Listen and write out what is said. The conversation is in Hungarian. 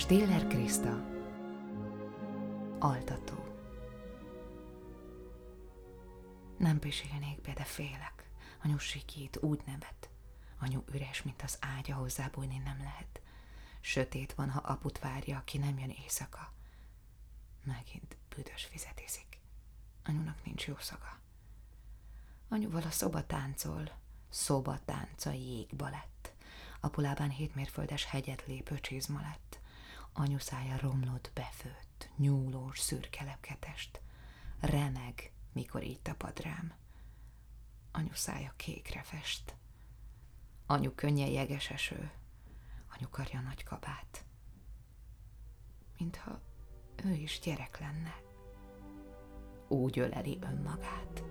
Stiller Krista Altató Nem pisélnék be, de félek. Anyu sikít, úgy nevet. Anyu üres, mint az ágya, hozzábújni nem lehet. Sötét van, ha aput várja, aki nem jön éjszaka. Megint büdös vizet iszik. Anyunak nincs jó szaga. Anyuval a szoba táncol, szoba tánca jégbalett. Apulábán hétmérföldes hegyet lépő csizma lett. Anyu szája romlott, befőtt, nyúlós, szürke lepketest. Remeg, mikor így tapad rám. Anyu szája kékre fest. Anyu könnye jeges eső. Anyu karja nagy kabát. Mintha ő is gyerek lenne. Úgy öleli önmagát.